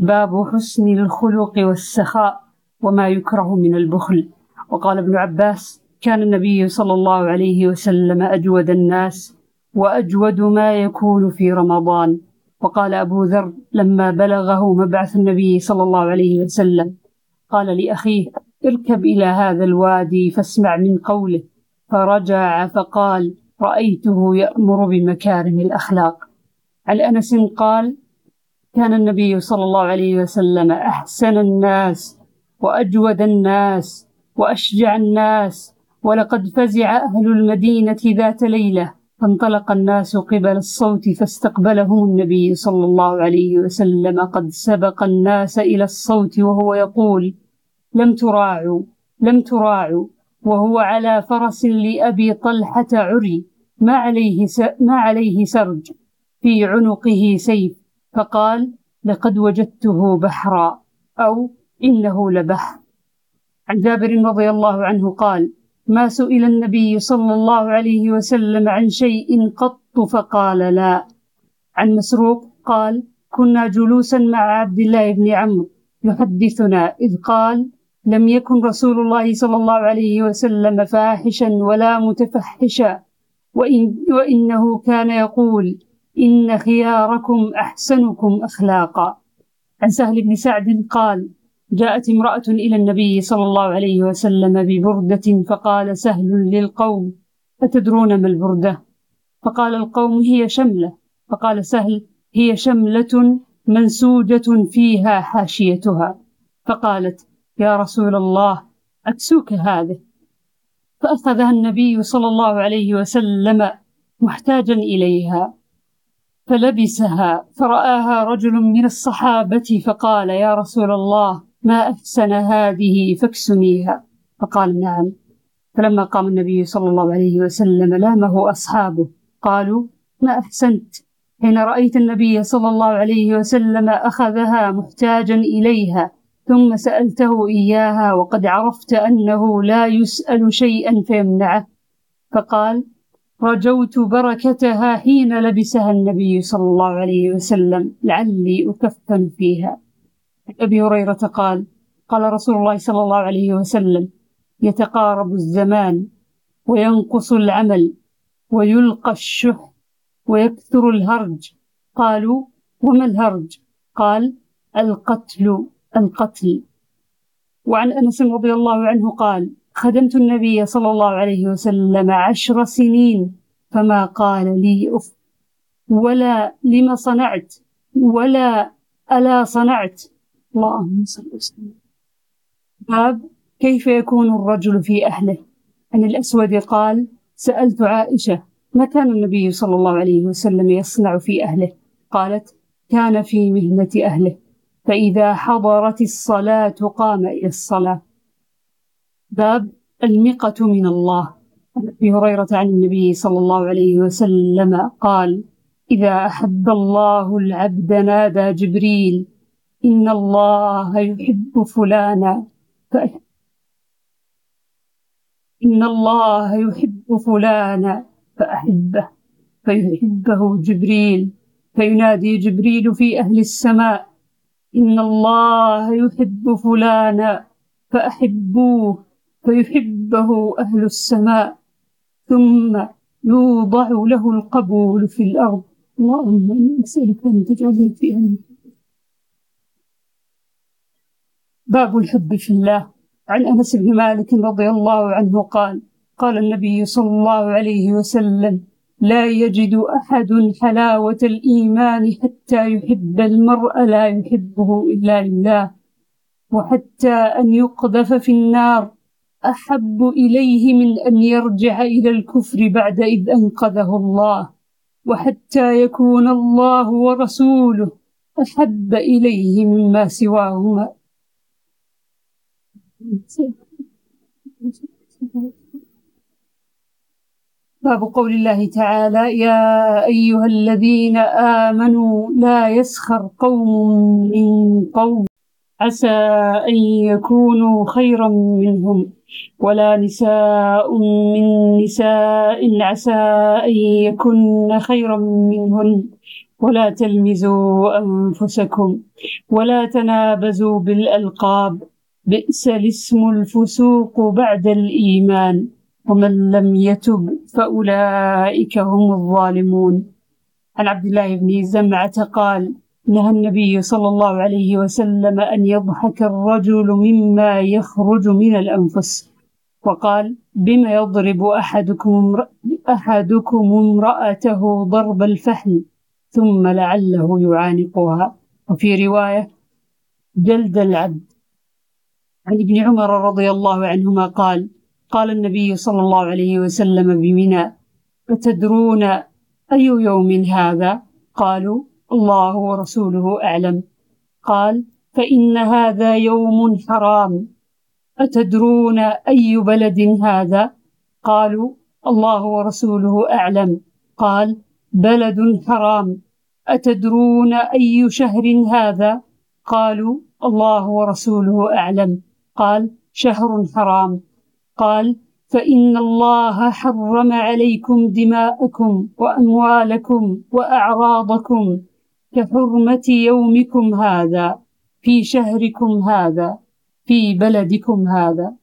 باب حسن الخلق والسخاء وما يكره من البخل. وقال ابن عباس كان النبي صلى الله عليه وسلم أجود الناس وأجود ما يكون في رمضان. وقال أبو ذر لما بلغه مبعث النبي صلى الله عليه وسلم قال لأخيه اركب إلى هذا الوادي فاسمع من قوله. فرجع فقال رأيته يأمر بمكارم الأخلاق. عن أنس قال كان النبي صلى الله عليه وسلم أحسن الناس وأجود الناس وأشجع الناس ولقد فزع أهل المدينة ذات ليلة فانطلق الناس قبل الصوت فاستقبلهم النبي صلى الله عليه وسلم قد سبق الناس إلى الصوت وهو يقول لم تراعوا لم تراعوا وهو على فرس لأبي طلحة عري ما عليه ما عليه سرج في عنقه سيف. فقال لقد وجدته بحرا أو إنه لبحر عن جابر رضي الله عنه قال ما سئل النبي صلى الله عليه وسلم عن شيء قط فقال لا عن مسروق قال كنا جلوسا مع عبد الله بن عمرو يحدثنا إذ قال لم يكن رسول الله صلى الله عليه وسلم فاحشا ولا متفحشا وإن وإنه كان يقول إن خياركم أحسنكم أخلاقا. عن سهل بن سعد قال جاءت امرأة إلى النبي صلى الله عليه وسلم ببردة فقال سهل للقوم أتدرون ما البردة؟ فقال القوم هي شملة. فقال سهل هي شملة منسوجة فيها حاشيتها. فقالت يا رسول الله أكسوك هذه. فأخذها النبي صلى الله عليه وسلم محتاجا إليها. فلبسها فرآها رجل من الصحابة فقال يا رسول الله ما أحسن هذه؟ فاكسنيها فقال نعم. فلما قام النبي صلى الله عليه وسلم لامه أصحابه قالوا ما أحسنت؟ حين رأيت النبي صلى الله عليه وسلم أخذها محتاجا إليها ثم سألته إياها وقد عرفت أنه لا يسأل شيئا فيمنعه. فقال رجوت بركتها حين لبسها النبي صلى الله عليه وسلم لعلي أكفن فيها. أبي هريرة قال قال رسول الله صلى الله عليه وسلم يتقارب الزمان وينقص العمل ويلقى الشح ويكثر الهرج. قالوا وما الهرج؟ قال القتل القتل. وعن أنس رضي الله عنه قال خدمت النبي صلى الله عليه وسلم عشر سنين فما قال لي اف ولا لما صنعت ولا ألا صنعت. اللهم صل وسلم. باب كيف يكون الرجل في أهله؟ عن الأسود قال سألت عائشة ما كان النبي صلى الله عليه وسلم يصنع في أهله؟ قالت كان في مهنة أهله. فإذا حضرت الصلاة قام إلى الصلاة. باب المقة من الله. عن أبي هريرة عن النبي صلى الله عليه وسلم قال إذا أحب الله العبد نادى جبريل إن الله يحب فلانا إن الله يحب فلانا فأحبه فيحبه جبريل فينادي جبريل في أهل السماء إن الله يحب فلانا فأحبوه فيحبه أهل السماء ثم يوضع له القبول في الأرض. اللهم إني أسألك أن تجعلني في أهل باب الحب في الله. عن أنس بن مالك رضي الله عنه قال قال النبي صلى الله عليه وسلم لا يجد أحد حلاوة الإيمان حتى يحب المرء لا يحبه إلا لله وحتى أن يقذف في النار. أحب إليه من أن يرجع إلى الكفر بعد إذ أنقذه الله وحتى يكون الله ورسوله أحب إليه مما سواهما. باب قول الله تعالى يا أيها الذين آمنوا لا يسخر قوم من قوم. عسى أن يكونوا خيرا منهم ولا نساء من نساء عسى أن يكن خيرا منهن. ولا تلمزوا أنفسكم ولا تنابزوا بالألقاب. بئس الاسم الفسوق بعد الإيمان. ومن لم يتب فأولئك هم الظالمون. عن عبد الله بن زمعة قال نهى النبي صلى الله عليه وسلم أن يضحك الرجل مما يخرج من الأنفس. وقال بما يضرب أحدكم أحدكم امرأته ضرب الفحل ثم لعله يعانقها وفي رواية جلد العبد عن ابن عمر رضي الله عنهما قال قال النبي صلى الله عليه وسلم بمنى أتدرون أي يوم هذا؟ قالوا الله ورسوله أعلم. قال فإن هذا يوم حرام. أتدرون أي بلد هذا؟ قالوا الله ورسوله أعلم. قال بلد حرام. أتدرون أي شهر هذا؟ قالوا الله ورسوله أعلم. قال شهر حرام. قال فإن الله حرم عليكم دماءكم وأموالكم وأعراضكم. كحرمة يومكم هذا في شهركم هذا في بلدكم هذا.